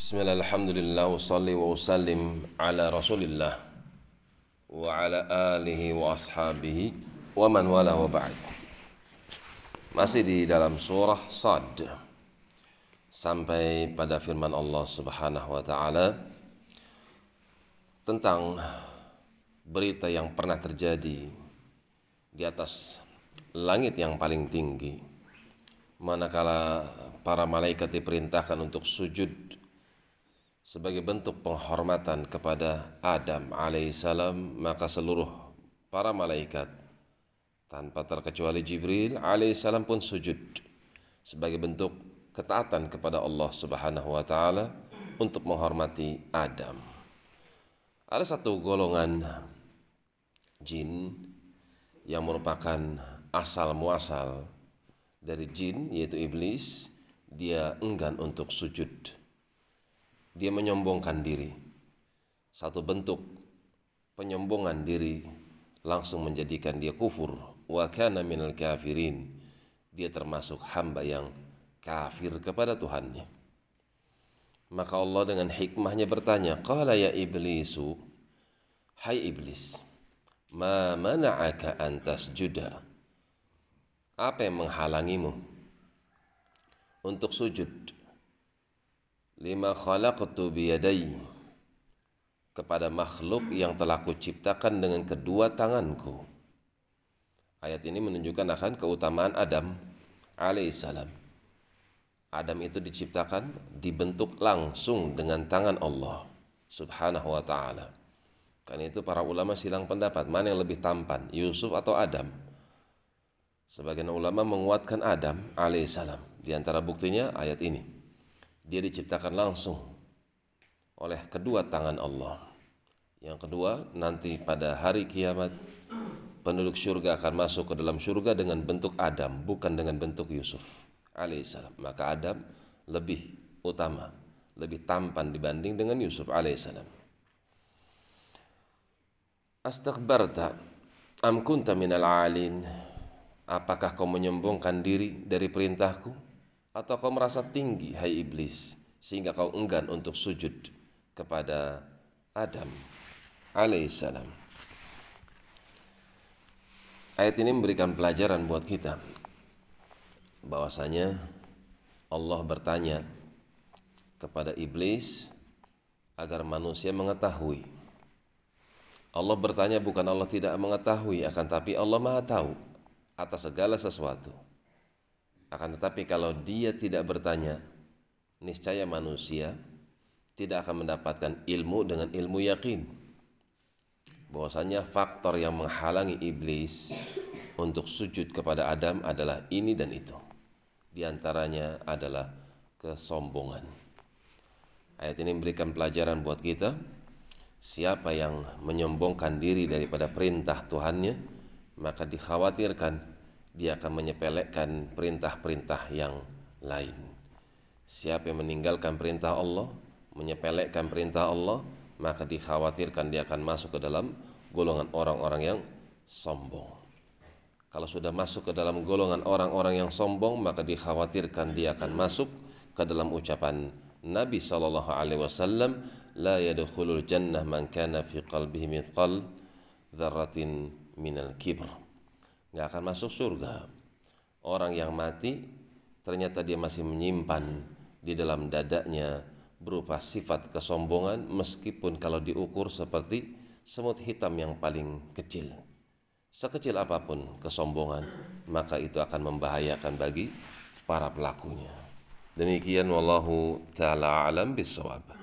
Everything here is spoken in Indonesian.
Bismillah, alhamdulillah, usalli wa usallim ala rasulillah wa ala alihi wa ashabihi wa man wala wa ba'd. Masih di dalam surah Sad. Sampai pada firman Allah subhanahu wa ta'ala Tentang berita yang pernah terjadi di atas langit yang paling tinggi. Manakala para malaikat diperintahkan untuk sujud sebagai bentuk penghormatan kepada Adam alaihissalam maka seluruh para malaikat tanpa terkecuali Jibril alaihissalam pun sujud sebagai bentuk ketaatan kepada Allah Subhanahu wa taala untuk menghormati Adam. Ada satu golongan jin yang merupakan asal muasal dari jin yaitu iblis dia enggan untuk sujud dia menyombongkan diri. Satu bentuk penyombongan diri langsung menjadikan dia kufur. Wa kana minal kafirin. Dia termasuk hamba yang kafir kepada Tuhannya. Maka Allah dengan hikmahnya bertanya, Qala ya iblisu, Hai iblis, Ma mana'aka antas juda. Apa yang menghalangimu untuk sujud lima khalaqtu biyadai kepada makhluk yang telah kuciptakan dengan kedua tanganku. Ayat ini menunjukkan akan keutamaan Adam alaihissalam. Adam itu diciptakan, dibentuk langsung dengan tangan Allah subhanahu wa ta'ala. Karena itu para ulama silang pendapat, mana yang lebih tampan, Yusuf atau Adam? Sebagian ulama menguatkan Adam alaihissalam. Di antara buktinya ayat ini dia diciptakan langsung oleh kedua tangan Allah. Yang kedua, nanti pada hari kiamat penduduk surga akan masuk ke dalam surga dengan bentuk Adam, bukan dengan bentuk Yusuf alaihissalam. Maka Adam lebih utama, lebih tampan dibanding dengan Yusuf alaihissalam. Astaghbarta am kunta minal alin Apakah kau menyombongkan diri dari perintahku? Atau kau merasa tinggi hai iblis sehingga kau enggan untuk sujud kepada Adam alaihissalam. Ayat ini memberikan pelajaran buat kita bahwasanya Allah bertanya kepada iblis agar manusia mengetahui. Allah bertanya bukan Allah tidak mengetahui akan tapi Allah Maha tahu atas segala sesuatu. Akan tetapi kalau dia tidak bertanya, niscaya manusia tidak akan mendapatkan ilmu dengan ilmu yakin. Bahwasanya faktor yang menghalangi iblis untuk sujud kepada Adam adalah ini dan itu. Di antaranya adalah kesombongan. Ayat ini memberikan pelajaran buat kita. Siapa yang menyombongkan diri daripada perintah Tuhannya, maka dikhawatirkan dia akan menyepelekan perintah-perintah yang lain. Siapa yang meninggalkan perintah Allah, menyepelekan perintah Allah, maka dikhawatirkan dia akan masuk ke dalam golongan orang-orang yang sombong. Kalau sudah masuk ke dalam golongan orang-orang yang sombong, maka dikhawatirkan dia akan masuk ke dalam ucapan Nabi sallallahu alaihi wasallam, la yadkhulul jannah man kana fi qalbihi mithqal dzarratin minal kibr nggak akan masuk surga. Orang yang mati ternyata dia masih menyimpan di dalam dadanya berupa sifat kesombongan meskipun kalau diukur seperti semut hitam yang paling kecil. Sekecil apa pun kesombongan, maka itu akan membahayakan bagi para pelakunya. Demikian wallahu taala alam bisawab.